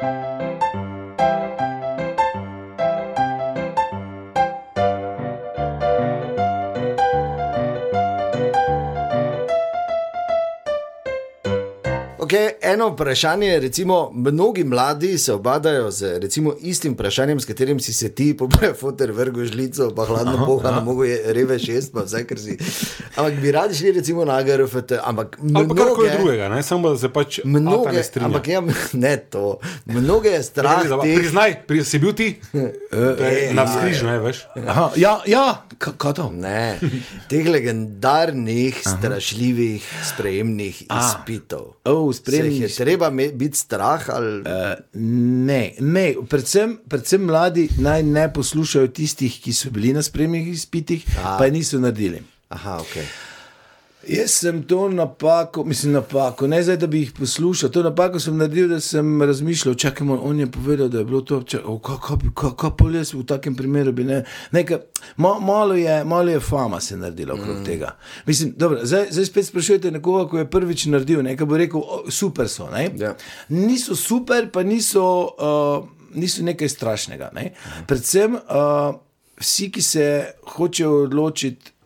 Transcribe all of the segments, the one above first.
Thank you. Okay, eno vprašanje, recimo, mnogi mladi se obadajo z recimo, istim vprašanjem, s katerim si se ti, poboje, fotor, vrgo žlico, pa hladno pohano, mogo je reve šest, pa vse, kar si. Ampak bi radi šli recimo na GRFT, ampak mnoge, karkoli drugega, ne? samo da se pač mnoge, ne strinja. ampak ja, ne to, mnoge je strah. teh- Priznaj, pri, si bil ti? Eh, Na skrižju, ne veš. Aha, ja, ja, ka- kaj to? Ne, teh legendarnih, strašljivih, sprejemnih izpitov. Oh, Spremni. je treba biti strah ali Uh, ne, ne. Predvsem, predvsem mladi naj ne poslušajo tistih, ki so bili na spremnih izpitih, A. pa niso naredili. Aha, ok. Jaz sem to napako, mislim, napako, ne zdaj, da bi jih poslušal. To napako sem naredil, da sem razmišljal, čakaj, on je povedal, da je bilo to, kako pa jaz v takem primeru bi ne. Nekaj, ma, malo, je, malo je fama se naredila okrog mm. tega. Mislim, dobro, zdaj, zdaj spet sprašujete nekoga, ko je prvič naredil, nekaj bo rekel, oh, super so. Ne? Ja. Niso super, pa niso, uh, niso nekaj strašnega. Ne? Predvsem uh, vsi, ki se hočejo odločiti.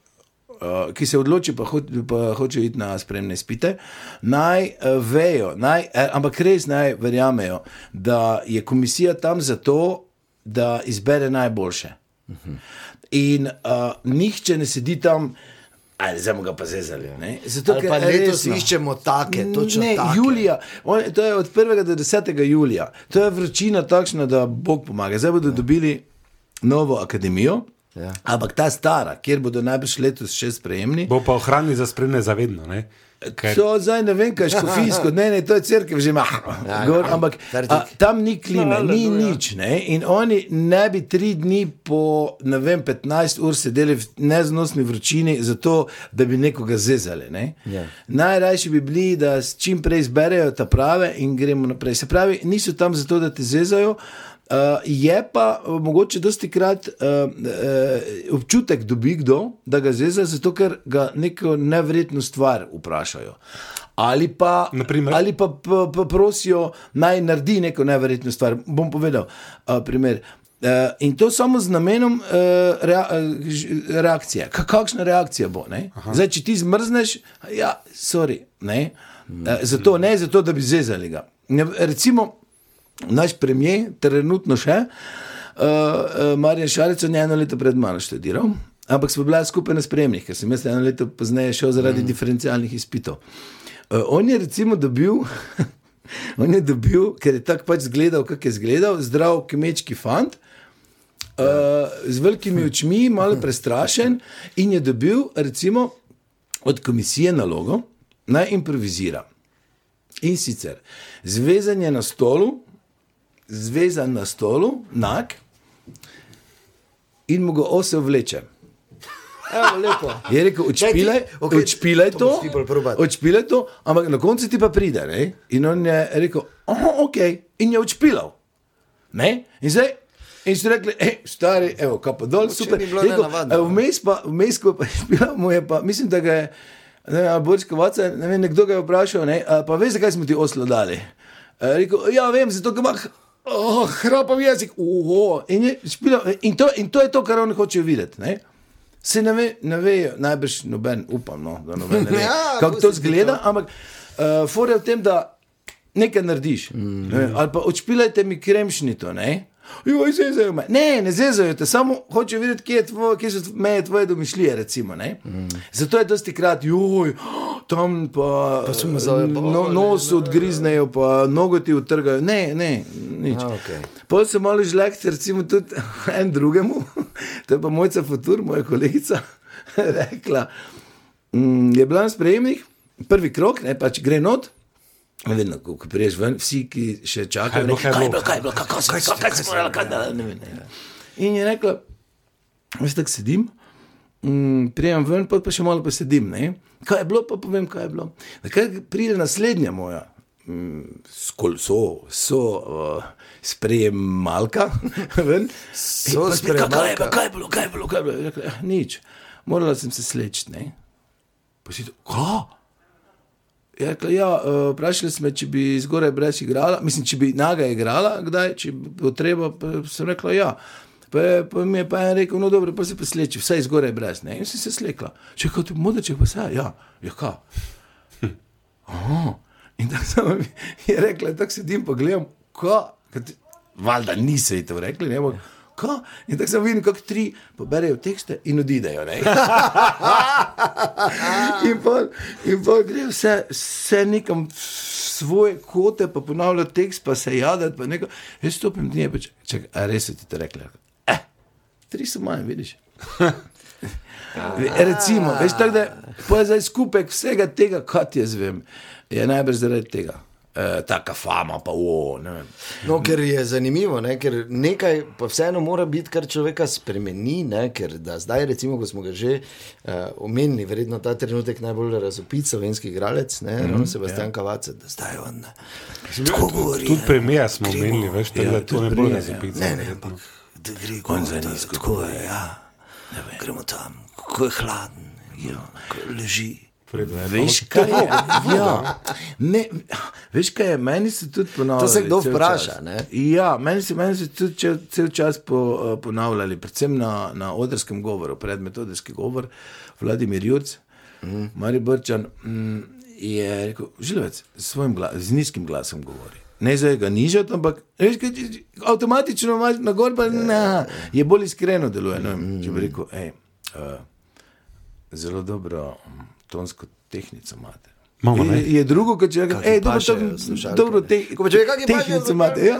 Uh, ki se odloči, pa, ho, pa hoče iti na spremne spite, naj uh, vejo, naj, eh, ampak res naj verjamejo, da je komisija tam zato, da izbere najboljše. Uh -huh. In uh, nihče ne sedi tam, ali zdaj ga pa zezali. ne. Zato, Ali pa letos resno. iščemo take, točno ne, take. Julija, on, to je od 1. do 10. julija, to je vročina takšna, da Bog pomaga. Zdaj bodo dobili novo akademijo. Ja. Ampak ta stara, kjer bodo najbrž letos še sprejemni, Bo pa ohranili za spremne zavedno. Ne? Ker, to zdaj ne vem, kaj je škofijsko, ne, ne, to je crkva že ima. Ja, Gor, ja. ampak a, tam ni klime, No, ni no, ja. nič. Ne? In oni ne bi tri dni po ne vem, 15 ur sedeli v neznosni vročini, zato da bi nekoga zezali. Ne? Ja. Najrajši bi bili, da s čim prej izberejo ta prave in gremo naprej. Se pravi, niso tam zato, da te zezajo. Uh, je pa uh, mogoče dosti krat uh, uh, občutek dobi kdo, da ga zeza, zato ker ga neko nevredno stvar vprašajo. Ali pa, Naprimer? ali pa, pa, pa prosijo, naj naredi neko neverjetno stvar. Bom povedal uh, primer. Uh, in to samo z namenom uh, rea, reakcije. Ka, kakšna reakcija bo? Zdaj, če ti zmrzneš, ja, sorry. Ne? Uh, zato ne, zato da bi zezali ga. Ne, recimo, naš premijer, trenutno še, uh, Marjan Šarec, on je eno leto pred mano študiral, ampak smo bili skupaj na spremnih, ker sem jaz eno leto pozneje šel zaradi mm. diferencialnih izpitov. Uh, on je recimo dobil. On je dobil, ker je tako pač zgledal, kako je zgledal, zdrav kmečki fant, uh, z velikimi očmi, malo prestrašen, in je dobil, recimo, od komisije nalogo, naj improvizira. In sicer zvezanje na stolu, zvezan na stolu, nak, in mu ga ose vleče. Evo. Je rekel, odšpilaj, okej, odšpilaj to to, odšpilaj to, ampak na koncu ti pa pride. Ne? In on je rekel, oh, ok, in je odšpilal. Ne? In zdaj. In so rekli, hej, stari, evo, kaj pa dol, super. rekel. "E, Vmes pa, vmes, ko pa je špilal, mu je pa, mislim, da ga je, ne vem, ali Boris Kovaca, ne vem, nekdo ga je vprašal, ne, "A pa veš, zakaj smo ti oslo dali? E, Rekel, ja, vem, zato, ker ima oh, hrapav jezik, uho. In, je špilal, in, to, in to je to, kar oni hočejo videti. Ne? Se ne ve, ne ve, najbrž noben, upam, no, da noben ne ve, Ja, kako to zgleda, ampak uh, fora je v tem, da nekaj narediš. Mm ne, ali pa odšpilajte mi kremšnito, ne? Joj, zezajo me. Ne, ne zezajo te, samo hočejo videti, kje, je tvoj, kje so meje tvoje domišljije. Recimo, mm. Zato je dosti krat, joj, tam pa, pa sumazajo, pa- no, nos odgriznejo, pa nogo ti utrgajo. Ne, ne, nič. A, okej. Pol se malo žlekti, recimo tudi en drugemu, to je pa mojca Futur, moja kolegica, rekla, mm, je bila na sprejemnih, prvi krok, ne pač gre not. Vedno, ko ko priješ ven, vsi, ki še čakajo, Kaj kaj je bilo? kaj je bilo, kako se je, kaj se je kaj ne vem. In je rekla, veš, tako sedim, mm, prijem ven, pot pa še malo posedim, ne. Kaj je bilo, pa povem, kaj je bilo. Kaj pride naslednja moja, mm, skol so, so uh, sprejemalka, ven. So pa sprejemalka. kaj je bilo, kaj je bilo, kaj je bilo. Rekla, "Eh, nič, morala sem se sleči, ne. Pa si to, kaj? Je rekla, ja, uh, vprašali smo, če bi zgoraj brez igrala, mislim, če bi naga igrala, kdaj, če bo treba. Pa sem rekla, ja. Pa, je, pa mi je pa en rekel, no dobro, pa se pa sleči, vse zgoraj brez. Ne? In sem se slekla. Če kot modače, pa se, ja, ja, ka. Aha. In tako sem je rekla, tako sedim pa gledam, ka. Valjda niso ji to rekli, ne bo. Ka? In tako sem videl, kako tri poberejo tekste in odidejo. in pol, in pol gre vse, vse nekam v svoje kote, pa ponavlja tekst, pa se jadati, pa nekaj. Jaz stopim dnevno, pa čakaj, čak, a res ti to rekli. Eh, tri so manj, vidiš. Recimo, veš, tako da pa je zdaj skupek vsega tega, kar jaz vem, je najbrž zaradi tega. E, taka fama, pa o, ne. No, ker je zanimivo, ne? ker nekaj pa vseeno mora biti, kar človeka spremeni. Ne? Ker da zdaj, recimo, ko smo ga že uh, omenili, verjetno ta trenutek najbolj razopit slovenski igralec, ne mm -hmm, Sebastian ja. Kavac, da zdaj on ne. Tako govori. Tudi premijer smo Gremo. omenili, veš, Ja, da to ne bo razopit. Ne, ne, ampak da gre gor, za nizko Tako je, ja. Gremo tam, kako je hladen, ja. kako leži. Veš, kaj je? Ja. Ne, veš, kaj je? Meni se tudi ponavlja. To se kdo vpraša, ne? Ja, meni se, meni se tudi če, cel čas po, eh, ponavljali, predvsem na, na odrskem govoru, predmetodrski govor, Vladimir Jurc, mm. Mari Brčan, mm, je rekel, žilec, s, svojim gla, z nizkim glasom govori. Ne zdaj ga nižati, ampak veš, kaj, avtomatično imaš na gor, pa ne, je bolj iskreno deluje. Ne, vem, če bi rekel, hej, uh, zelo dobro tonsko tehnico imate. Imamo, ne? je, je drugo, kot če rečem, Kaki hej, dobro, dobro, te, tehnico imate. Ja.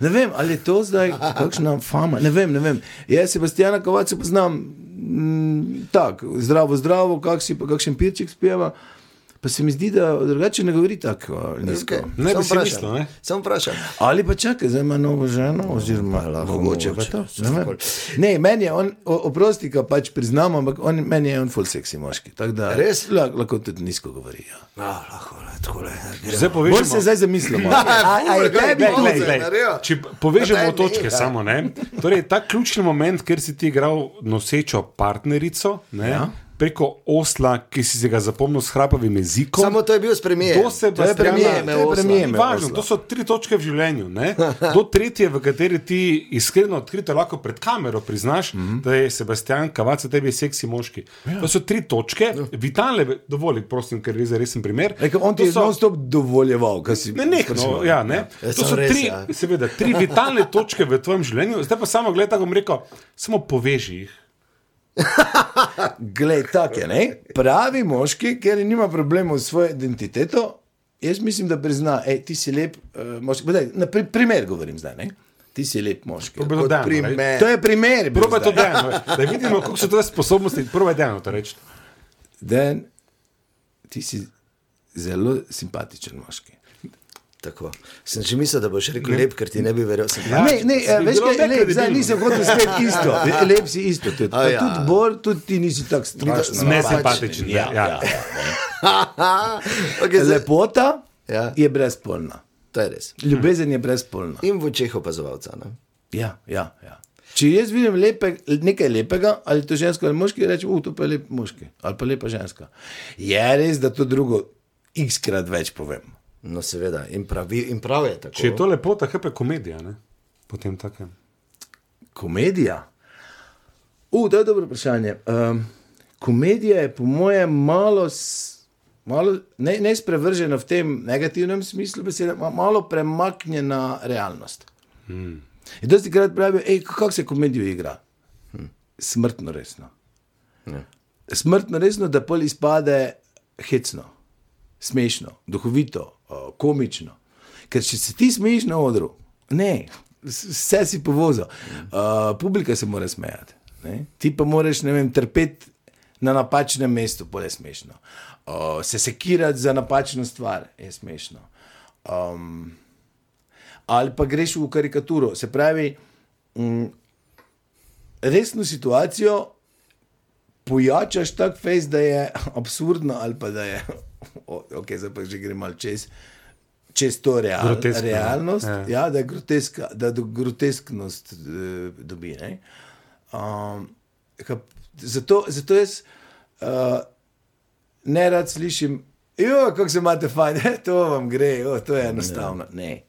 Ne vem, ali je to zdaj kakšna fama. Ne vem, ne vem. Jaz Sebastiana Kovaca poznam mm, tako, zdravo, zdravo, kak si pa kakšen pirček speva. Pa se mi zdi, da drugače ne govori tako nizko. Okay. Ne bi si mislil, ne? Sem vprašal. Ali pa čakaj, zdaj ima novo ženo, oziroma lahko mogoče pa mogoče. to. Ne, ne, meni je on, oprosti, ga pač priznam, ampak on, meni je on full seksi moški. Da, Res? Lahko, lahko tudi nizko govori. Ja. Ah, lahko tako le. Zdaj Bolj povežemo. se zdaj zamislimo. A, a je glej, tebi glej, glej. Če povežemo točke, samo ne. Torej, ta ključni moment, kjer si ti igral nosečo partnerico ne, ja. Preko osla, ki si se ga zapomnil s hrapavim jezikom. Samo to je bil spremljen. Do se To je premier, to je premier me Važno, to so tri točke v življenju. Ne? Do tretje, v kateri ti iskreno, odkrito lahko pred kamero priznaš, mm -hmm. da je Sebastian Kavac tebi seksi moški. Ja. To so tri točke, Ja. vitalne, dovoli, prosim, ker gre za resen primer. Rekel, on ti To je so- non-stop dovoljeval, kaj si Ne, ne, spraševal. no, ja, ne. Ja, To sem so res, tri, ja. seveda, tri vitalne točke v tvojem življenju, zdaj pa samo gledaj, tako bom rekel, samo poveži jih. Glej, tako je. Ne? Pravi moški, ker nima problemov s svojo identiteto, jaz mislim, da prizna, da ti si lep uh, moški. Daj, na pri, primer govorim zdaj. Ne? Ti si lep moški. To dejano, primer. reči. To je primer. Probaj to dejano, da vidimo, kako so tvoje sposobnosti. Probaj dejano to reči. Dan, ti si zelo simpatičen moški. Tako. Sem že mislil, da boš rekel lep, ker ti ne bi verjel. Ja. Ne, ne, si eh, veš bilo kaj, lep, zdaj nisem hotel spet isto. Lep si isto. Tudi, A ja. tudi Bor, tudi ti nisi tako strašno. Ne pač- simpatičen. Ja, ja, ja. okay, zdaj, Lepota Ja. je brezpolna. to je res. Ljubezen je brezpolna. In v očeh opazovalca. Ne? Ja, ja, ja. Če jaz vidim lepe, nekaj lepega, ali to žensko ali moški, rečem, uh, to pa je lep moški ali pa lepa ženska. Je res, da to drugo x-krat več povem. No, seveda, in, pravi, in prav je tako. Če je to lepota, kaj pa je komedija, ne? potem takem. Komedija. Uh, to je dobro vprašanje. Um, komedija je po mojem malo, malo ne, ne sprevržena v tem negativnem smislu besede, ma- malo premaknjena realnost. Hmm. In dosti krat pravijo, "Ej, kako se komedijo igra? Hm. Smrtno resno. Ja. Smrtno resno, da pol izpade hecno, smešno, duhovito, uh, komično. Ker če se ti smeješ na odru, ne, vse si povozil, uh, publika se mora smejati. Ne? Ti pa moraš ne vem, trpeti na napačnem mestu, pol je smešno. Uh, se sekirati za napačno stvar je smešno. Um, ali pa greš v karikaturo, se pravi, mm, resno situacijo pojačaš tako fejs, da je absurdno, ali pa da je, ok, zdaj pa že gremo malo čez. Čez to real, Groteskno, ne. realnost, Ja. ja, da, groteska, da grotesknost eh, dobi. ne. Um, ka- zato, zato jaz uh, ne rad slišim kako se imate fajn, to vam gre, jo, to je enostavno. Ne.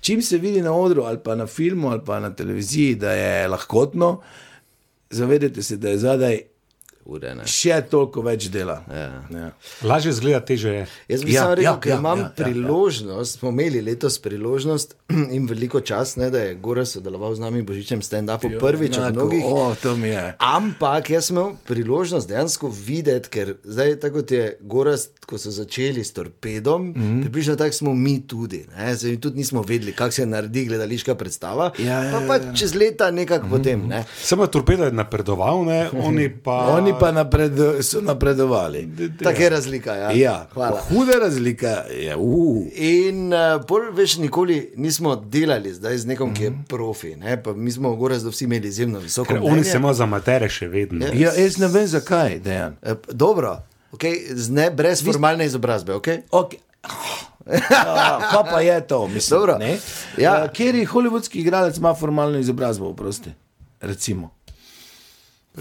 Čim se vidi na odru ali pa na filmu ali pa na televiziji, da je lahkotno, zavedajte se, da je zadaj Ure, ne. še toliko več dela. Ja. Ja. Lažje zgleda, teže je. Jaz bi Ja, ja, samo rekel, ja, ker ja, imam ja, ja, ja, priložnost, smo imeli letos priložnost in veliko čas, ne, da je Gora sodeloval z nami v Božičnem stand-upu prvič od Enako, mnogih. O, to mi je. Ampak jaz sem imel priložnost dejansko videti, ker zdaj, tako kot je Gorast, ko so začeli s torpedom, mm. -hmm. približno tako smo mi tudi. Ne? Zdaj, mi tudi nismo vedeli, kako se naredi gledališka predstava. Ja, ja, pa, ja, pa ja. čez leta nekako mm -hmm. potem. Ne? Samo torpedo je napredoval, ne? oni pa. Oni pa napred, so napredovali. Tako je razlika. Ja. Ja, Hvala. huda razlika je. Uh. In uh, pol več nikoli nismo delali zdaj z nekom, ki je profi. Ne? Pa mi smo v Goraz, da vsi imeli izjemno visoko. Ker oni imajo za matere še vedno. Ja, jaz ne vem zakaj, dejan. Eh, Dobro, okay, ne, brez formalne izobrazbe. Okay? Okay. Ja, kaj pa je to? Mislim, Dobro. Ja. Eh, Kjer je holivudski igralec ima formalno izobrazbo, oprosti? Recimo.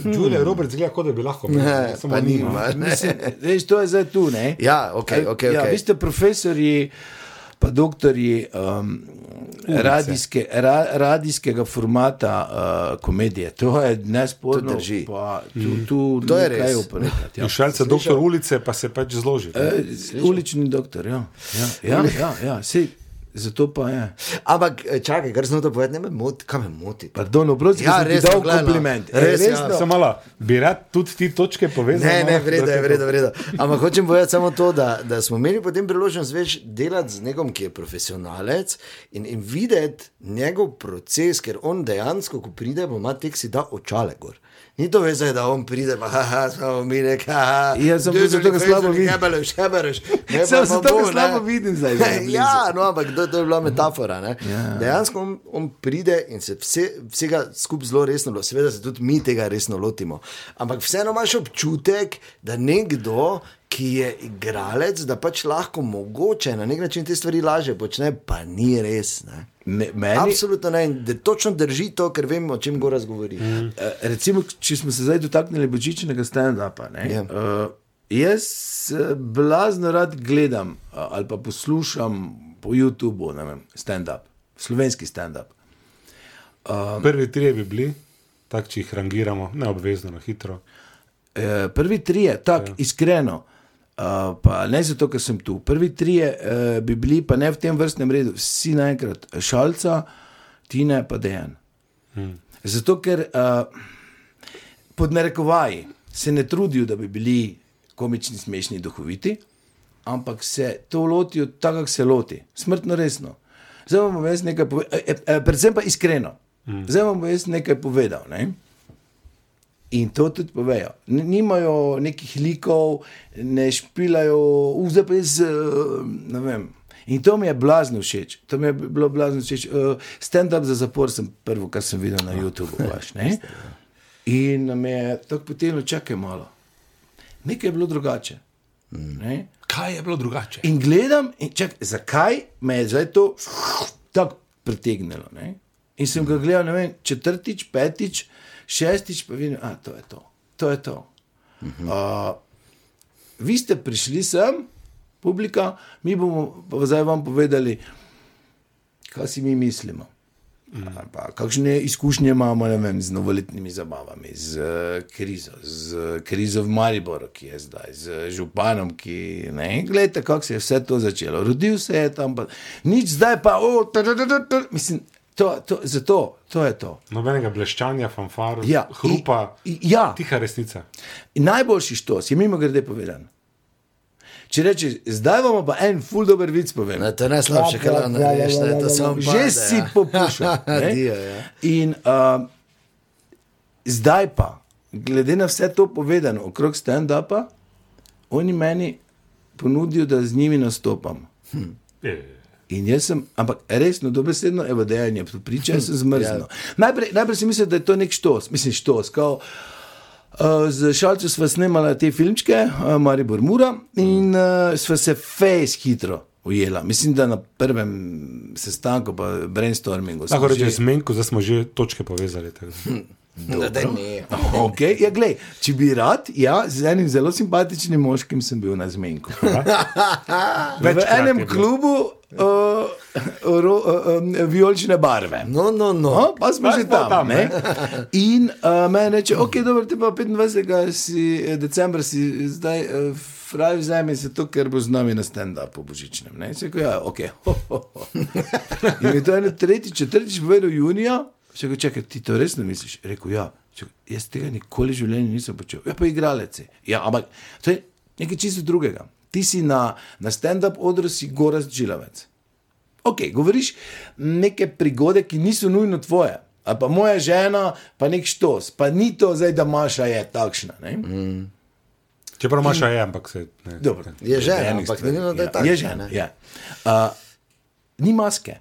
Julia Roberts zgleda, kot da bi lahko imel, samo nima. nima. Mislim, veš, to je zdaj tu. Ne? Ja, okay, okay, ja, vi ste profesori, pa doktori um, radijske, ra, radijskega formata uh, komedije. To je nesporno. To drži. Pa, tu, tu To je res. kaj oporekati, Ja. Šalce doktor ulice pa se pač zloži. E, ulični doktor, ja. Ja, ja, ja, ja. Sej, zato pa je. Ampak eh, čakaj, kar sem to povedal, ne me moti, kaj me moti. Pardon, oprosti, Ja, ja, sem ti resno, dal glej, no. kompliment. E, Res, ja. resno? Samo malo, bi rad tudi ti točke povezal. Ne, ne, malo, vreda da je, te vreda, vreda. Ampak hočem povedati samo to, da, da smo imeli potem priložnost več delati z nekom, ki je profesionalec in, in videti njegov proces, ker on dejansko, ko pride, bo ima tek si da očale gor. Ni to veze, da on pride, pa haha, smo mi nekaj, haha. Ja, sem to zato, ker slabo vidim. Hebeleš, hebeleš. Ne, Sem zato, ker slabo vidim zdaj. Ja, no, ampak to, to je bila metafora. ne. Dejansko on, on pride in se vse, vsega skupaj zelo resno loti. Seveda se tudi mi tega resno lotimo. Ampak vseeno imaš občutek, da nekdo, ki je igralec, da pač lahko mogoče na nek način te stvari lažje počne, pa ni res. Ne. Me, meni, Absolutno ne. Da točno drži to, ker vem, o čem Gora govori. Mm. Eh, Recimo, če smo se zdaj dotaknili božičnega stand-upa. ne, Ja. eh, Jaz eh, blazno rad gledam eh, ali pa poslušam po YouTubu ne vem, stand-up, slovenski stand-up. Prvi trije bi bili, tako če jih rangiramo, ne obvezno, na hitro. Eh, Prvi trije, tako ja. iskreno, uh, pa ne zato, ker sem tu. Prvi trije uh, bi bili, pa ne v tem vrstnem redu, vsi naenkrat, šalca, tine pa dejan. Hmm. Zato, ker uh, pod narekovaji se ne trudijo, da bi bili komični, smešni, duhoviti, ampak se to lotijo tako, kako se loti, smrtno resno. Zdaj vam bom jaz nekaj povedal, eh, eh, predvsem pa iskreno. Hmm. Zdaj vam bom jaz nekaj povedal. Ne? In to tudi povejo. Nimajo nekih likov, ne špilajo, zdaj pa jaz, eh, ne vem. In to mi je blazno všeč. To mi je bilo blazno všeč. Uh, Stand-up za zapor sem prvo, kar sem videl na YouTubu. Vaš, ne? In me je tako potem čakaj malo. Nekaj je bilo drugače. Ne? Kaj je bilo drugače? In gledam, in čak, zakaj me je zdaj to tako pritegnilo. Ne? In sem ga gledal, ne vem, četrtič, petič, šestič, pa vidim, da je to. To je to. Uh, vi ste prišli sem, publika, mi bomo pa zdaj vam povedali, kaj si mi mislimo. Ali Pa, kakšne izkušnje imamo vem, z novoletnimi zabavami, z uh, krizo, z uh, krizo v Mariboru, ki je zdaj, z županom, ki ne. Glejte, kako se je vse to začelo. Rodil se je tam, pa, nič zdaj pa, oh, tadadadadad, mislim, to, to, zato, to je to. Nobenega bleščanja, fanfar, Ja, hrupa, i- ja. tiha resnica. In najboljši štos je mimo grede povedan. Če rečeš, zdaj vam pa en ful dober vic povem. Ne, to je najslabše, kar lahko narediš, ne, to samo Že pade, si ja. popuščal. ne. Dio, ja. In uh, zdaj pa, glede na vse to povedano okrog stand-upa, oni meni ponudijo, da z njimi nastopam. Je. In jaz sem, ampak resno, dobesedno, evo dejanje, priča sem zmrznil. Najprej, najprej sem mislil, da je to nek štos, mislim, štos. Kao, Uh, z šalcem smo snemali te filmčke, uh, Maribor Mura, in uh, smo se fejs hitro ujela. Mislim, da na prvem sestanku, pa brainstormingu. Lahko že- rečeš zmenko, zdaj smo že točke povezali. tako da. Da, ne. Okay, ja, glej, če bi rad, ja, z enim zelo simpatičnim moškim sem bil na zmenku. V enem klubu uh, ro, uh, um, vijolične barve. No, no, no. No, pa smo Pa že tam. tam, ne? In uh, meni reče, ok, dobro, te pa 25. Si, decembra si zdaj. Uh, Pravi, vzemi se to, ker bo z nami na stand-upu božičnem. Ne? Se rekel, ja, ok. Ho, ho, ho. In mi je to eno tretjič, četrtič povedal junija. Še rekel, čakaj, ti to resno misliš? Rekel, ja, Čakaj, jaz tega nikoli v življenju nisem počel. Ja, pa igralec. je. Ja, ampak to je nekaj čisto drugega. Ti si na, na stand-up odru, si gorast žilavec. Ok, govoriš neke prigode, ki niso nujno tvoje. Ali pa moja žena, pa nek štos, pa ni to zdaj, da Maša je takšna. Mm. Čeprav imaš aj, ampak se. Ne, Dobro, Je žena, enih ampak ni nujno, da je Ja, takšna, Je žena, ne. ja. Uh, ni maske.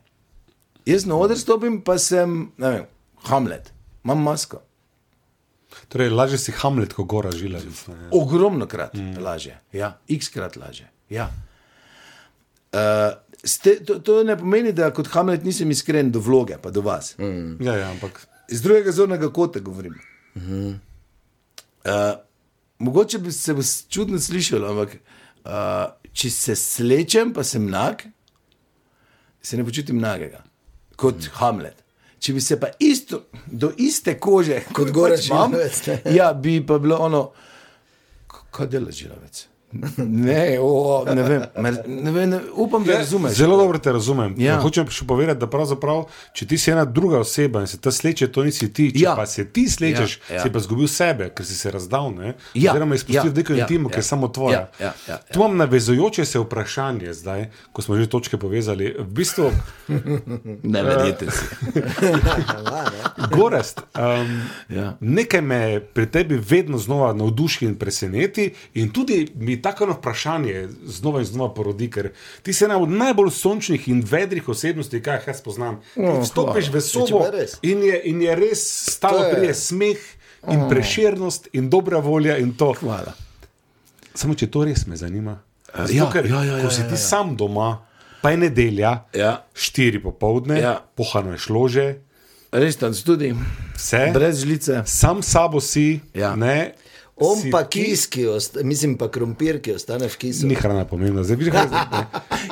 Jaz na oder stopim, pa sem, ne vem, Hamlet, imam masko. Torej, lažje si Hamlet, kot gora žilavic. ne. Ogromno krat mm. lažje, ja, x krat lažje. Ja. Uh, ste, to, to ne pomeni, da kot Hamlet nisem iskren do vloge, pa do vas. Mm. Ja, ja, ampak. Iz drugega zornega kota govorim. Uh, mogoče bi se čudno slišalo, ampak uh, če se slečem, pa sem nag, se ne počutim nagega, kot mm. Hamlet. Če bi se pa isto, do iste kože, Kot jo Goran pač imam, ja, bi pa bilo ono, kaj dela žilavec. Ne, o, ne vem, mer, ne vem ne, upam, da razumeš. Zelo dobro te razumem. Ja. Ja. Hočem še povedati, da pravzaprav, če ti si ena druga oseba in se ta sleče, to nisi ti. Če Ja. ja. pa se ti slečeš, Ja, ja, ja. ja. si pa izgubil sebe, ker si se razdal. Ne? Ja, Oziroma izpustil ja, ja, neko ja, intimo, ja. ki je samo tvoja. Ja, ja, ja, ja. Tu imam navezujoče se vprašanje zdaj, ko smo že točke povezali. V bistvu, Ne verjete si. Gorest, um, Ja. nekaj me pri tebi vedno znova navduši in preseneti, in tudi mi tako eno vprašanje znova in znova porodi, ker ti si ena od najbolj sončnih in vedrih osebnosti, kaj jaz poznam. Oh, Vstopiš v če sobo in je, in je res stalo prije smeh. In preširnost, in dobra volja, in to. Hvala. Samo če to res me zanima. Zato, ja, ker, ja, ja, ja, ko si ja, ti ja. sam doma, pa je nedelja, Ja. štiri popovdne, Ja. pohano je šlo že, Res tam tudi, vse. brez žlice. sam s sabo si, Ja. ne. On si pa kis, ki osta, mislim pa krompir, ki ostane v kisu. Ni hrana pomembna, zdaj vidiš, kaj je.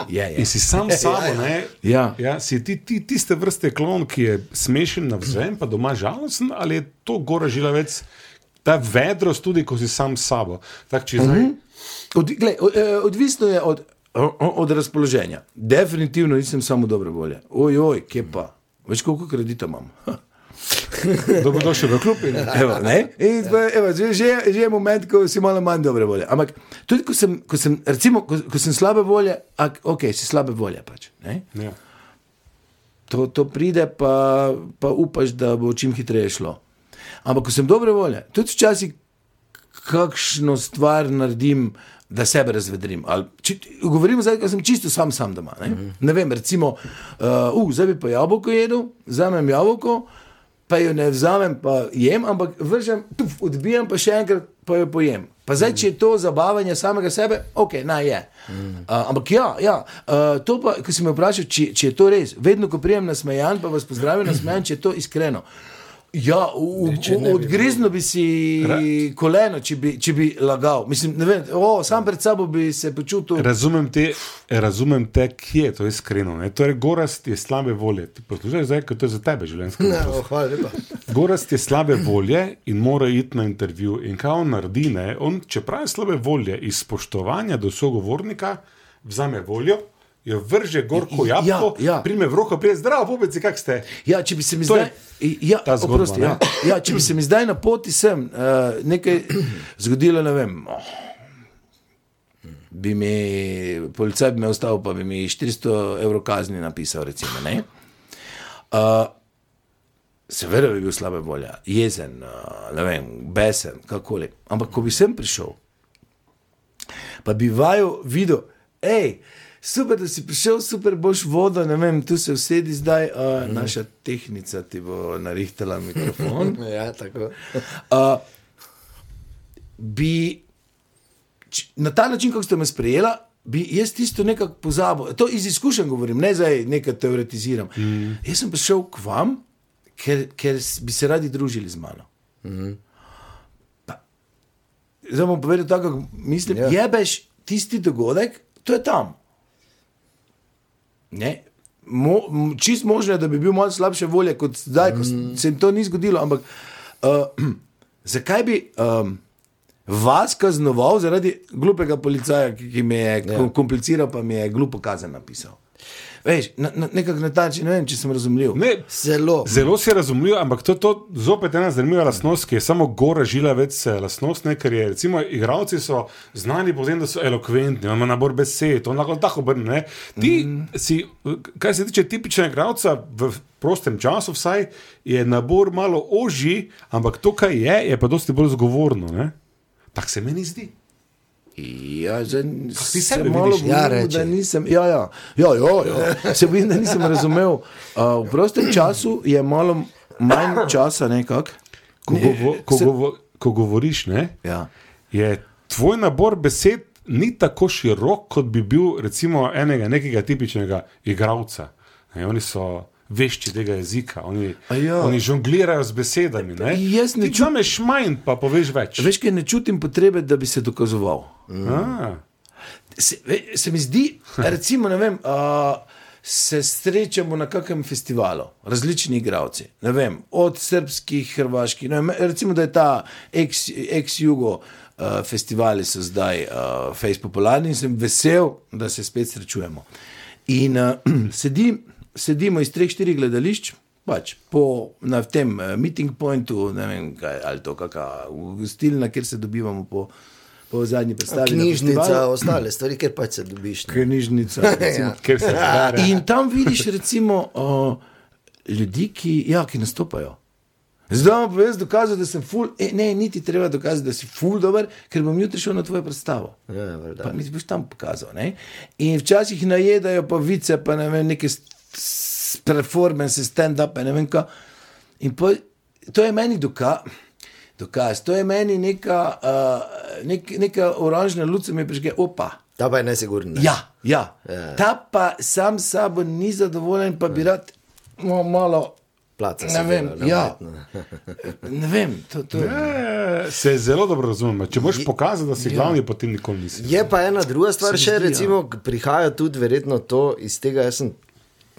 Ja, ja. In si sam s sabo, ne? Ja. ja si ti, ti tiste vrste klon, ki je smešen na vzven, pa doma žalosten, ali je to gora žilavec, ta vedrost tudi, ko si sam s sabo. Tak, zdaj, Od, glej, od, eh, odvisno je od, od razpoloženja. Definitivno nisem samo dobre volje. Ojoj, kje pa. Veš, koliko kredita imam. Dobrodošel v klub. In, Evo? In pa, evo, že, že, že je moment, ko si malo manj dobre volje. Ampak tudi, ko sem, ko sem, recimo, ko, ko sem slabe volje, ak, ok, si slabe volje pač. Ja. To, to pride, pa, pa upaš, da bo čim hitreje šlo. Ampak, ko sem dobre volje, tudi včasih kakšno stvar naredim, da sebe razvedrim. Ali, či, govorim zdaj, ker sem čisto sam, sam doma. Ne, -hmm. ne vem, recimo, uh, uh, zdaj bi pa jabolko jedel, vzamem jabolko, pa jo ne vzamem, pa jem, ampak vržem, tuf, odbijam pa še enkrat, pa jo pojem. Pa zdaj, če je to zabavanje samega sebe, ok, naj je. Uh, ampak ja, ja uh, to pa, ko si me vprašal, če, če je to res, vedno, ko prijem na smejan, pa vas pozdravim na smejan, če je to iskreno. Ja, v, če ne v, bi si koleno, če bi, če bi lagal. Mislim, ne vem, o, sam pred sabo bi se počutil. Razumem te, razumem te, kje je to iskreno. Ne? Torej, gorast je slabe volje. Ti poslušaj zdaj, to je za tebe življenjsko. Ne, o, hvala lepa. Gorast je slabe volje in mora iti na intervju. In kaj on naredi? Ne? On, čeprav je slabe volje, iz spoštovanja do sogovornika, vzame voljo, jo vrže gor kot Ja, jabko, ja. prime v roko, prije zdravo, pobeci, kak ste. Ja, če bi se mi zdaj, ja, zgodba, oprosti, ne? ja, ja, če bi se mi zdaj na poti sem uh, nekaj zgodilo, ne vem. Oh, bi mi policaj bi me ustavil, pa bi mi 400 evrov kazni napisal. Recimo, ne? uh, Seveda bi bil slabe volje, jezen, uh, ne vem, besen, kakoli. Ampak ko bi sem prišel, pa bi vaju videl, hej, super, da si prišel, super, boš vodo, ne vem, tu se usedi zdaj, uh, naša tehnica ti bo narihtala mikrofon. Ja, tako. Uh, bi č- na ta način, kako ste me sprejela, bi jaz tisto nekako pozabil. To iz izkušenj govorim, ne zdaj nekaj teoretiziram. Mm. Jaz sem prišel k vam, ker, ker bi se radi družili z mano. Pa, zdaj bom povedal tako, kako mislim. Ja. Ja. Jebeš tisti dogodek, to je tam. Ne? Mo, čist možno je, da bi bil malo slabše volje kot zdaj, ko mm. se jim to ni zgodilo. Ampak uh, zakaj bi um, vas kaznoval zaradi glupega policaja, ki, ki mi je ja. kompliciral, pa mi je glupo kazen napisal? Veš, na, na, nekako na ta način, ne vem, če sem razumljiv. Ne, Zelo. Zelo se razumljivo, ampak to je to zopet ena zanimiva lastnost, ki je samo gora žila več eh, lastnost, ne, ker je recimo igravci so znani po tem, da so elokventni, on ima nabor besed, on lahko tako obrne. ne. Ti mm. si, kar se tiče tipičnega igravca v prostem času, vsaj je nabor malo ožji, ampak to, kar je, je pa dosti bolj zgovorno. ne. Tako se meni zdi. Ja, že ti se malo bojim, Ja, reči. da nisem. Ja, ja, ja, ja, ja. Se bojim, da nisem razumel. Uh, v prostem času je malo manj časa, nekako. Ko, Ne, govo, ko, se- govo, ko govoriš, ne, Ja. je tvoj nabor besed ni tako širok, kot bi bil recimo enega nekega tipičnega igralca. Ne, oni so vešči tega jezika, oni, ja. oni žonglirajo z besedami. Ne. Jaz ne Ti zameš manj, pa poveš več. Veš, kaj ne čutim potrebe, da bi se dokazoval. A, Se, se mi zdi, recimo, ne vem. Uh, Se srečamo na kakem festivalu, različni igravci, ne vem, od srpskih, hrvaških. Vem, recimo, da je ta ex- ex-jugo uh, festivali so zdaj uh, fejs popularni in sem vesel, da se spet srečujemo. In uh, sedim, sedimo iz treh, štirih gledališč, pač po na tem uh, meeting pointu, ne vem, kaj, ali to kakšna gostilna, kjer se dobivamo po, po zadnji predstavi. Knjižnica, ostale stvari, ker pač se dobiš. ne. Knjižnica. recimo. Ja. ker se bere. In tam vidiš, recimo, uh, ljudi, ki, ja, ki nastopajo. Zdaj vam povem, da sem ful, e, ne, niti treba dokazati, da si ful dober, ker bom jutri šel na tvojo predstavo. Ja. Pa mi boš tam pokazal. Ne? In včasih najedajo pa vice, pa ne vem, neke performance, stand-up, ne vem kaj. In po, to je meni dokaz. Dokaz, to je meni neka, uh, nek, neka oranžna luč, ki mi prižge, opa. Ta pa je nesigurna. Ja, ja. Ja. Ta pa sam s sabo ni zadovoljen, pa bi rad no, malo. Placa Ne vem, dela, ja. Ne vem, to, to je. E, Se zelo dobro razumem. Če boš pokazal, da si glavni, potem nikoli nisi. Je pa ena druga stvar, še zdi, ja. recimo, prihaja tudi verjetno to iz tega. Jaz sem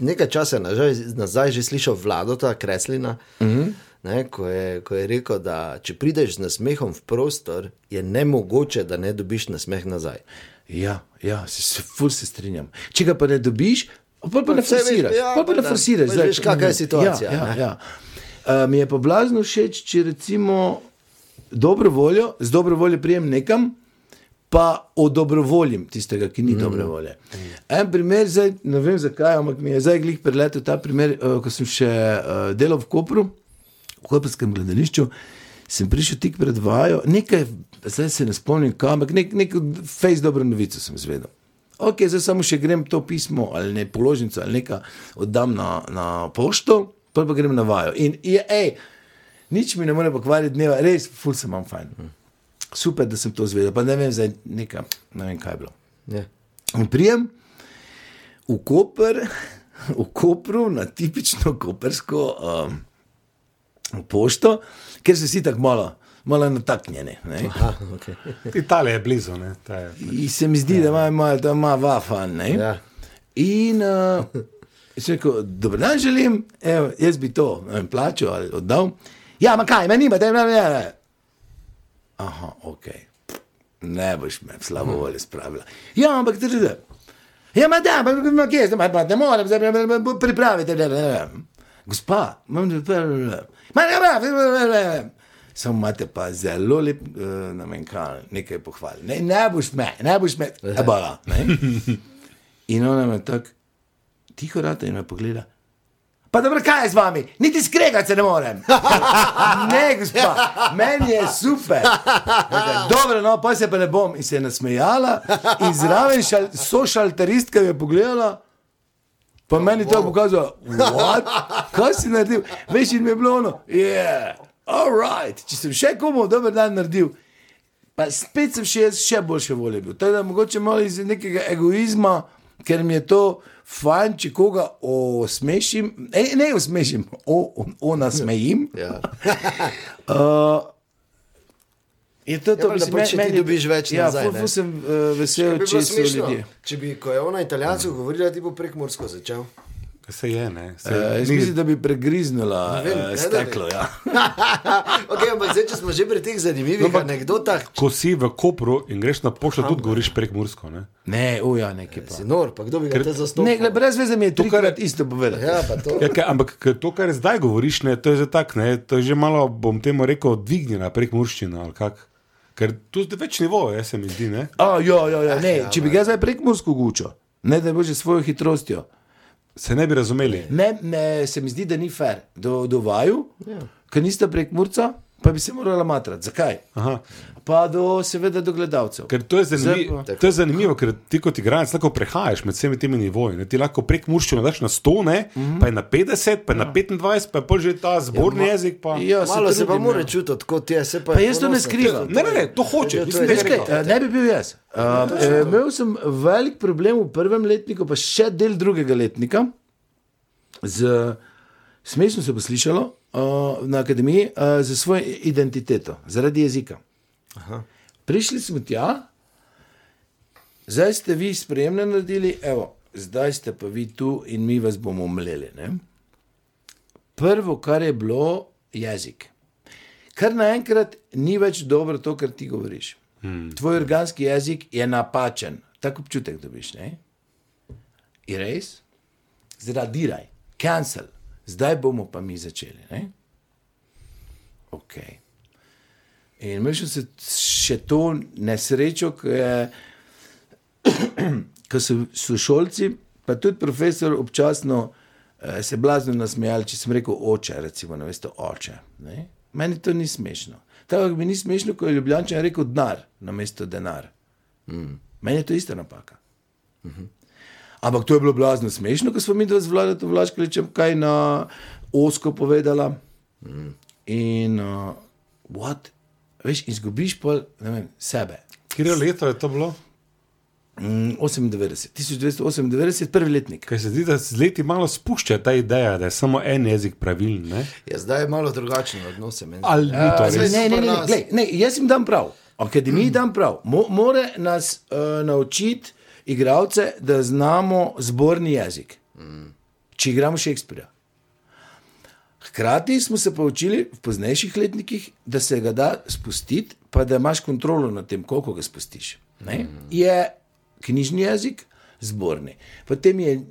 nekaj časa nazaj, nazaj že slišal vladota Kreslina. Mm Mhm. Ne, ko, je, ko je rekel, da če prideš z nasmehom v prostor, je nemogoče, da ne dobiš nasmeh nazaj. Ja, ja se, se, ful se strinjam. Če ga pa ne dobiš, pa, pa ne forsiraš. ja, pa, pa ne da, forsiraš. zdaj, veš, kakva je situacija, Ja, ja, ne. ja. Uh, mi je pa blazno všeč, če recimo dobro voljo, z dobro voljo prijem nekam. Pa odobrovoljim tistega, ki ni mm. dobre volje. En primer, zdaj, ne vem zakaj, ampak mi je zdaj glih preletel ta primer, uh, ko sem še uh, delal v Kopru, Koprskem gledališču. Sem prišel tik pred vajo, nekaj, zdaj se ne spomnim, kam, ampak nek, neko fejs dobro novico sem zvedel. Ok, zdaj samo še grem to pismo ali ne položnico ali nekaj oddam na, na pošto, pa pa grem na vajo. In je, ej, nič mi ne more pokvariti dneva, res, ful sem imam fajn. Super, da sem to zvedel, pa ne vem, zdaj nekaj, ne vem, kaj je bilo. Ja. In prijem v Koper, v Kopru, na tipično kopersko um, pošto, ker so vsi tako malo, malo nataknjeni. ne. Aha, okay. Italija je blizu. Ne, ta je. In se mi zdi, da ima, ima, da ima vafan. ne. ja. In uh, rekel, dobro dan želim, evo, jaz bi to ne vem, plačal ali oddal. Ja, ma kaj, meni ima, da ne vem. Aha, ok. Ne boš me v slabo voljo spravila. Ja, ampak ti že. Ja, ma da, ma kje, ne morem, me- me- me. Ne, ne, ne. Gospa, imam že prvo. Samo imate pa zelo lep, uh, kaj, nekaj pohval. Ne, ne boš me, ne boš me, abala. In ona me tako tiho rata in me pogleda. Pa dobro, kaj je z vami? Niti skregati se ne morem. ne, gospa, meni je super. Rekla, Dobro, no, pa se pa ne bom. In se je nasmejala, in zraven šal, sošalteristka je pogledala. Pa meni to pokazalo, what? kaj si naredil? Veš, in mi je bilo ono, yeah, all right. Če sem še komu dober dan naredil, pa spet sem še, še boljše volje bil. Tako da mogoče malo iz nekega egoizma ker mi je to fajn, če koga osmešim, ne, ne osmešim, o, o, o nasmejim. Ja. Uh, je to to, Ja, pač, če ti dobiš več ja, nazaj, ful, ne. ful sem uh, vesel, bi če bilo so smešno, ljudje. če bi, ko je ona italijansko govorila, ti bo prek Mursko začel. Se je, ne. Se, Uh, jaz ni- mislim, da bi pregriznila vem, uh, ne, bi. steklo. Ja. okay, ampak zdaj, če smo že pri teh zanimivih ampak- anekdotah, Ko si v Kopru in greš na pošto, tudi govoriš prek Mursko. Ne? Ne, uja, nekaj pa. si nor, pa kdo bi ga te zastopal? Ne, gled, brez veze mi je To, kar je- trikrat isto povedal. Ja, pa to. Ja, kaj, ampak to, kar zdaj govoriš, ne, to je že tako, ne, to je že malo, bom temu rekel, dvignjena prek Murščina. ali kak. Ker tu je več nivojev, jaz se mi zdi. Ne? A, ja, ja, ja, ne, če bi ga zdaj prek Mursko gučo, ne da bi že svojo hitrostjo. Se ne bi razumeli. Ne, ne, se mi zdi, da ni fair do, do vaju, ja. ker niste prek Murca, pa bi se morala matrati. Zakaj? Aha. Pa do, seveda, do gledalcev. Ker to je, zanimivo, Zdaj pa- to je zanimivo, ker ti kot igralec lahko prehajaš med vsemi temi nivoji. Ne? Ti lahko prek Murščina daš na 100, ne, mm -hmm. pa je na 50, pa je ja. na 25, pa je pol že ta zborni ja, jezik. Pa... Ja, Malo se pa trudim, mora ja. čutiti, kot je. se Pa, Pa je jaz to ne skrivam. Ne, ne, ne, to hoče. Ja, to Mislim, je da Veš je ne bi bil jaz. Uh, eh, imel sem velik problem v prvem letniku, pa še del drugega letnika. Z, smešno se bo slišalo uh, na akademiji uh, za svojo identiteto, zaradi jezika. Aha. Prišli smo tja, zdaj ste vi sprejemne naredili, evo, zdaj ste pa vi tu in mi vas bomo mleli. Ne? Prvo, kar je bilo, jezik. Kar naenkrat ni več dobro to, kar ti govoriš. Hmm. Tvoj organski jezik je napačen, tako občutek dobiš. Ne? Je res? Zradiraj, cancel, zdaj bomo pa mi začeli. Ne? Ok. In imel sem se še to nesrečo, ko, je, ko so sošolci, pa tudi profesor, občasno eh, se blazno nasmejali, če sem rekel oče, recimo, ne veste, oče. Ne? Meni to ni smešno. Tako mi ni smešno, ko je Ljubljančan rekel denar na mesto denar. Mm. Meni je to ista napaka. Mm -hmm. Ampak to je bilo blazno smešno, ko smo mi dva z vladom Vlaškovičem kaj na osko povedala. Mm. In uh, what? Veš, izgubiš pol, ne vem, sebe. Kje leto je to bilo? Mm, 98, 1998, prvi letnik. Kaj se zdi, da z leti malo spušča ta ideja, da je samo en jezik pravilen. ne? Ja, zdaj je malo drugačen odnos. Ali ni to Uh, res? ne, ne, ne, ne, glej, ne, jaz jim dam prav. Akademiji dam prav. Mo, more nas uh, naučiti, igravce, da znamo zborni jezik. Če igramo Šekspirja. Hkrati smo se pa učili v poznejših letnikih, da se ga da spustiti, pa da imaš kontrolo nad tem, koliko ga spustiš. Ne? Je knjižni jezik, zborni. Potem je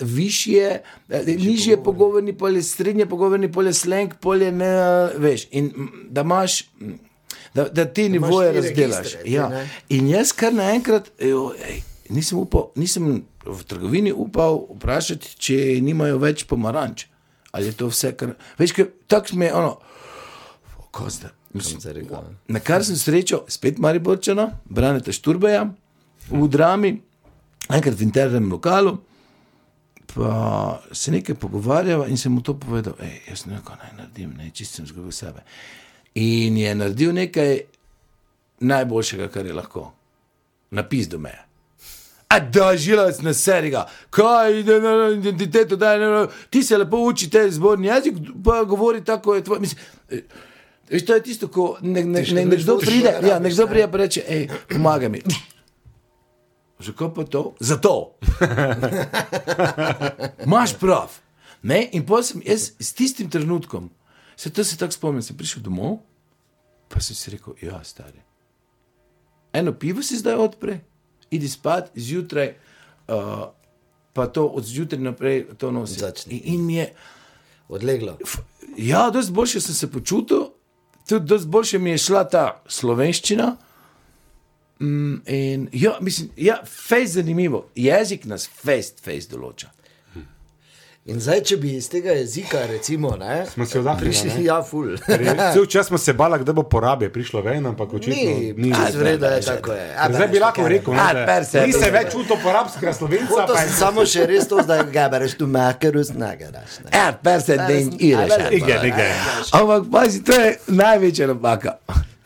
višje, eh, nižje pogovorni polje, srednje pogovorni polje, slang polje, ne veš. In mm, da imaš. mm, Da, da ti nivoje štiri razdelaš. Ja. In jaz kar naenkrat, ejo, ej, nisem, upal, nisem v trgovini upal vprašati, če nimajo več pomaranč. Ali je to vse, kar. Veš, kaj, tako mi je ono. Ko zdaj? Mislim, zdaj rekel, ne? Na kar sem srečal, spet Mariborčana, Braneta Šturbeja v drami, enkrat v internem lokalu. Pa se nekaj pogovarjava in sem mu to povedal, da jaz ne vem, kaj naj naredim, ne, čisto sem zgubil sebe. In je naredil nekaj najboljšega, kar je lahko. Napis do meje. A da, žilac na seriga, kaj je na identiteto, da je ti se lepo uči te zborni jezik, pa govori tako, je tvoj. Mislim, Veš, to je tisto, ko ne, ne, Ti še ne, ne veš, nekdo pride, ja, nekdo ne? pride pa reče, hej, pomagaj mi. Zakaj pa to? Zato. Imaš prav. Ne? In potem jaz s tistim trenutkom, se to se tako spomnim, sem prišel domov, pa sem si rekel, ja, stari. Eno pivo si zdaj odpre, idi spat, zjutraj, uh, pa to od zjutraj naprej to nosi. Začni. In, in mi je, Odleglo. f- ja, dosti boljše sem se počutil, tudi dosti boljše mi je šla ta slovenščina. Mm, in, ja, mislim, ja, fejs zanimivo. Jezik nas fejs, fejs določa. In zdaj, če bi iz tega jezika, recimo, ne, Smo se oddahnili, prišli, ne? ja, ful. Cel čas smo se bali, da bo porabe prišlo ven, ampak očitno Ni, A, zvreda, je tako je. Ker Zdaj bi lahko rekel, A, ne, se, da ni se per se. več čutil porabskega slovenca. Pa je- samo še res to, da ga bereš tu makarus, ne garaš. ne. Ja, per se, da ireš. Igen, igen. Ampak pazi, to je največja napaka.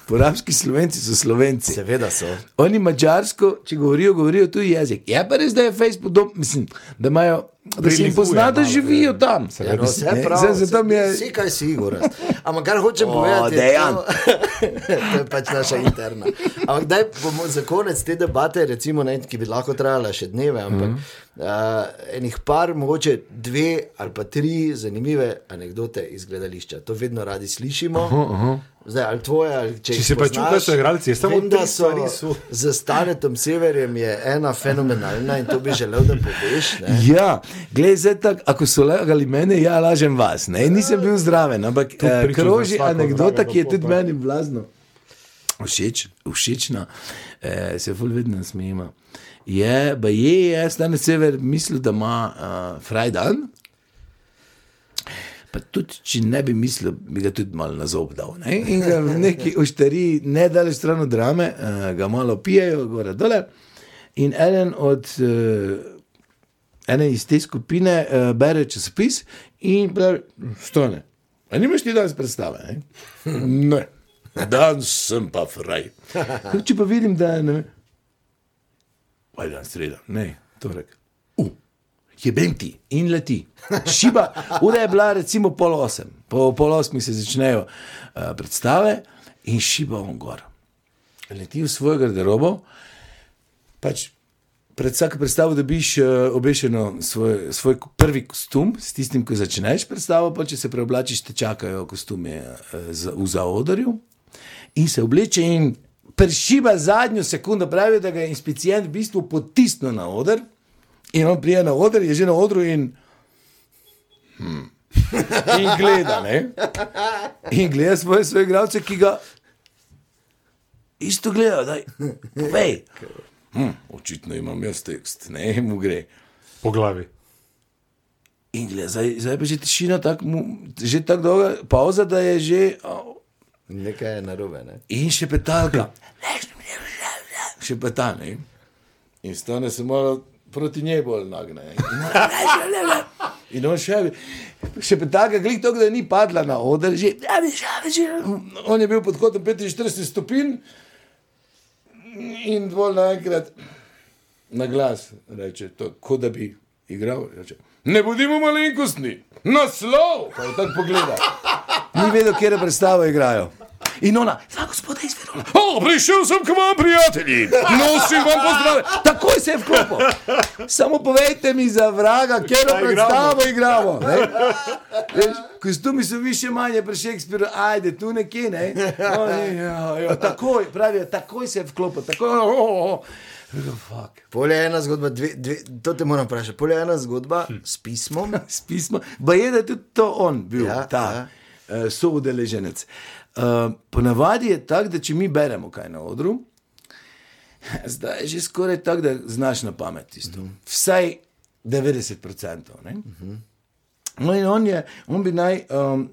Porabski slovenci so slovenci. Seveda so. Oni mačarsko, če govorijo, govorijo tuji jezik. Je pa res, da je Facebook, dom, mislim, da imajo. Da se jim pozna, da živijo ja. tam. Ja, no, vse Ne, prav, zdaj tam je, Vsi, kaj si, Igor. Ampak kar hočem O, povedati, je Dejan. to, to je pač naša interna. Ampak daj bomo za konec te debate, recimo, ne, ki bi lahko trajala še dneve, ampak mm -hmm. uh, enih par, mogoče dve ali pa tri zanimive anekdote iz gledališča. To vedno radi slišimo. Uh -huh, uh -huh. Zdaj, ali tvoje, ali če, Če se pa poznaš, čuti, da so igralci, samo da so, so. Z Stanetom Severjem je ena fenomenalna in to bi želel, da poveš. Ne? Ja, glej, zdaj tako, ako so lagali mene, ja, lažem vas. Ne? Nisem bil zdraven, ampak eh, kroži anekdota, ki je tudi popa. meni blazno. Všeč, všečna, eh, se ful vedno smejimo. Je, pa je, je, stane sever, mislil, da ima uh, frajdan. Pa tudi, če ne bi mislil, bi ga tudi malo na zob dal. Ne? In ga v neki oštari, ne daleč stran od drame, uh, ga malo pijejo, gore dole. In eden od uh, ene iz te skupine uh, bere časopis in pravi: Stone, a nimaš ti danes predstave? Ne, ne. danes sem pa fraj. Če pa vidim, da je ne vem, kaj dan sreda, ne, torek. Uh. Jebem ti in leti. Šiba, ura je bila recimo pol osem, po pol osmih se začnejo uh, predstave in šiba on gor. Leti v svoj garderobo, pač pred vsako predstavo dobiš uh, obešeno svoj, svoj prvi kostum, s tistim, ko začneš predstavo, pa če se preoblačiš, te čakajo kostume za, v zaodorju in se obleče in pršiba zadnjo sekundo, pravi, da ga je inspicient v bistvu potisnil na oder. In on prije na oder, je že na odru in. Hmm. In gleda, ne? In gleda svoje, svoje igralce, ki ga isto gledajo, da je. Hm, očitno imam jaz tekst, ne mu gre. Po glavi. In gleda, zdaj, zdaj pa že tišina, tak, mu, že tako dolga pauza, da je že. Oh, Nekaj je narobe. Ne? In še petalka. še peta, ne? In stane se malo proti njej bolj nagne. In on še, še petalka, glik to, da ni padla na oder, že, on je bil pod kotom 45 stopinj in bolj naenkrat na glas reče, to, kot da bi igral. Reče, ne bodimo malenkostni, naslov, pa je tako pogleda. Ni vedel, kje predstavo igrajo. In ona, za gospoda izvirala. O, prišel sem k vam, prijatelji, nosim vam pozdrav. Takoj se je vklopil. Samo povejte mi za vraga, kje Kaj predstavo igramo. Kostumi so više manje pri Šekspiru, ajde, tu nekje, ne. O, ja, ja, takoj, pravijo, takoj se je vklopil, takoj. Oh, oh, oh. Fuck. Pol je ena zgodba, dve, dve, to te moram vprašati. Pol je ena zgodba s pismom. s pismo. Pa je, da je tudi to on bil, Ja, ta ja. uh, soudeleženec. Uh, ponavadi je tako, da če mi beremo kaj na odru, zdaj je že skoraj tako, da znaš na pamet isto. Mhm. Vsaj 90%. Ne? No, in on, je, on bi naj um,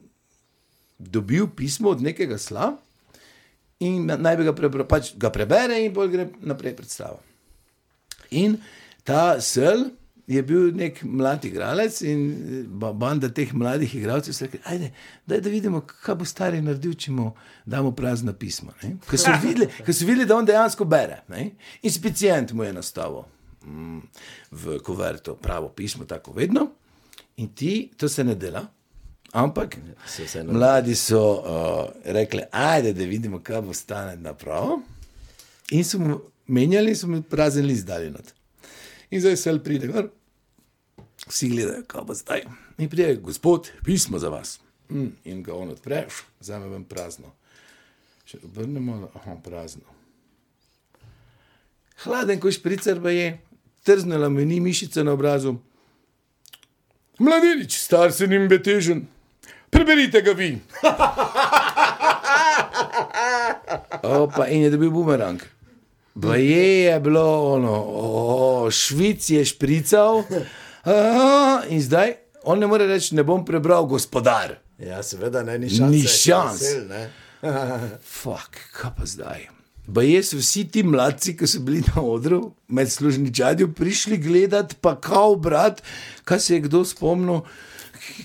dobil pismo od nekega sla in naj bi ga, prebra, pač ga prebere, in bolj gre naprej predstava. In ta sel je bil nek mlad igralec in ba- banda teh mladih igralcev se reče: Ajde, daj da vidimo, kaj bo stari naredil, če mu damo prazna pisma. ne." Ker so videli, ker so videli, da on dejansko bere. Ne? In specient mu je nastavil mm, v kuverto pravo pismo, tako vedno. In ti, to se ne dela. Ampak mladi so uh, rekli, ajde, da vidimo, kaj bo stane napravo. In so mu menjali, so mu prazen list dali not. In zdaj se pride gor, vsi gledajo, kaj bo zdaj. In pride, gospod, pismo za vas. Mm, in ga on odpre, vzame ven prazno. Še obrnemo, aha, prazno. Hladen, ko špricer pa je, trznila mi ni mišica na obrazu. Mladenič, star se jim betežen, preberite ga vi. Opa, in je dobil bumerang. Baje je bilo ono, o, švic je šprical, a, in zdaj on ne more reči, ne bom prebral gospodar. Ja, seveda, ne, ni šans. Ni šans. Ne. Fuk, kaj pa zdaj? Baje so vsi ti mladci, ki so bili na odru, med služničadjo, prišli gledat, pa kao brat, kaj se je kdo spomnil,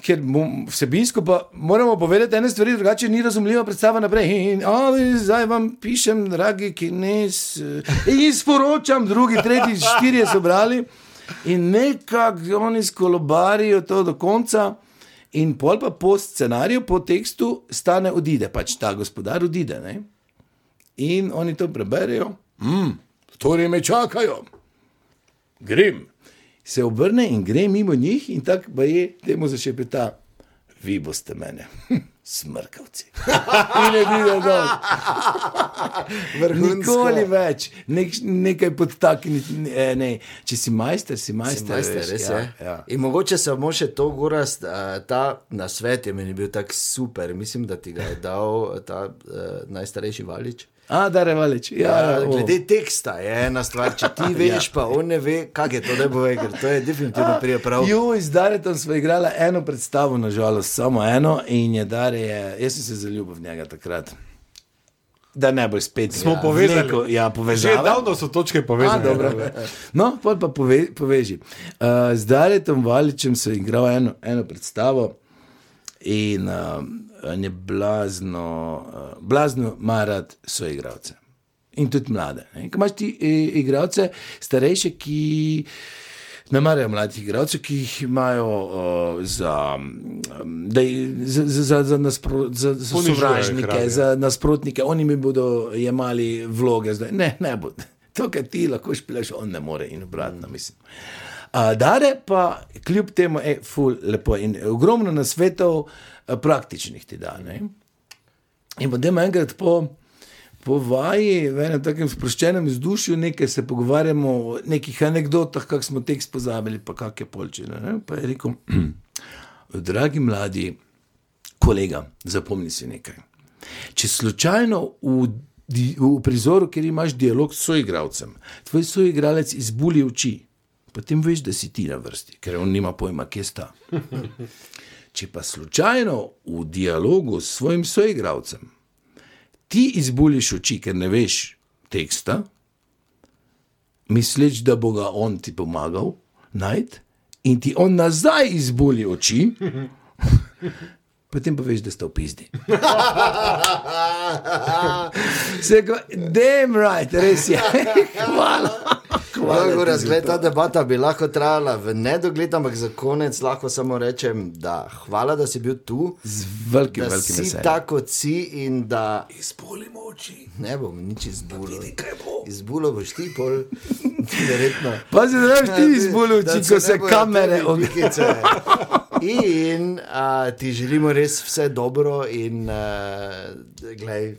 ker vsebinsko pa moramo povedati ene stvari, drugače ni razumljiva predstava naprej. In, a, zdaj vam pišem, dragi kines, in sporočam, drugi, tretji, štirje so brali. In nekako oni skolobarijo to do konca, in pol pa po scenariju, po tekstu, stane odide, pač ta gospodar odide. Ne? In oni to preberejo, mm, torej me čakajo, grem. Se obrne in gre mimo njih, in tako pa je, temu zašepeta, vi boste mene, smrkavci. In ne vidi dol. Nikoli več, Nek, nekaj podtakniti. Ne, ne. Če si majster, si majster. Majster, veš, res ja, je. ja. In mogoče samo še to, Gorast, ta nasvet je meni bil tako super. Mislim, da ti ga je dal ta uh, najstarejši valič. A, da revalič. Ja, Ja, ja, glede teksta je ena stvar, če ti veš, pa on ne ve, kaj je to, da bo rekel. To je definitivno prije prav. Jo, z Daretom smo igrali eno predstavo, nažalost, samo eno, in je Dare, je, jaz sem se zaljubil v njega takrat. Da ne bo spet. Smo ja, povezali. Neko, ja, Že povezali. davno so točke A, povezane. dobro. No, pa pove, poveži. Uh, z Daretom Valičem sem igral eno, eno predstavo in uh, je blazno, uh, blazno marat svoje igralce. In tudi mlade. ne. Ko imaš ti e, igralce, starejše, ki ne marajo mladih igralcev, ki jih imajo uh, za, um, da, za, za, za, za, naspro, za, za sovražnike, za nasprotnike, oni mi bodo jemali vloge. Zdaj. Ne, ne bo. To, kar ti lahko špilaš, on ne more in obratno, mislim. Dare pa kljub temu je ful lepo in ogromno nasvetov a, praktičnih ti da. Ne? In potem enkrat po, po vaji, v enem takem sproščenem vzdušju, nekaj se pogovarjamo o nekih anekdotah, kako smo tekst pozabili, pa kak je polčine. Ne? Pa je rekel, dragi mladi kolega, zapomni si nekaj. Če slučajno v, v prizoru, kjer imaš dialog s soigravcem, tvoj soigralec izbuli oči, potem veš, da si ti na vrsti, ker on nima pojma, kje sta. Če pa slučajno v dialogu s svojim soigravcem ti izbuliš oči, ker ne veš teksta, misleč, da bo ga on ti pomagal najti, in ti on nazaj izbuli oči, potem pa veš, da sta v pizdi. Se ga, damn right, res je. Hvala. Hvala ti Gorast, za gled, to. ta debata bi lahko trajala v nedogled, ampak za konec lahko samo rečem, da hvala, da si bil tu, Z velikim, da velikim si veseljem. tako kot si in da Izbolimo oči. ne bom nič izbulil. Izbulil boš ti pol, verjetno. Pa se znaš ti izbolil Da oči, ko ne se kamere pikice. In a, ti želimo res vse dobro, in a, glej,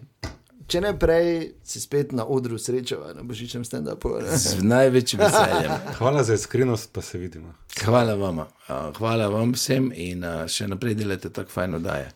če ne prej, si spet na odru srečava na božičnem stand-upu. Z največjim veseljem. Hvala za iskrenost, pa se vidimo. Hvala vam, hvala vam vsem in še naprej delate tako fajno daje.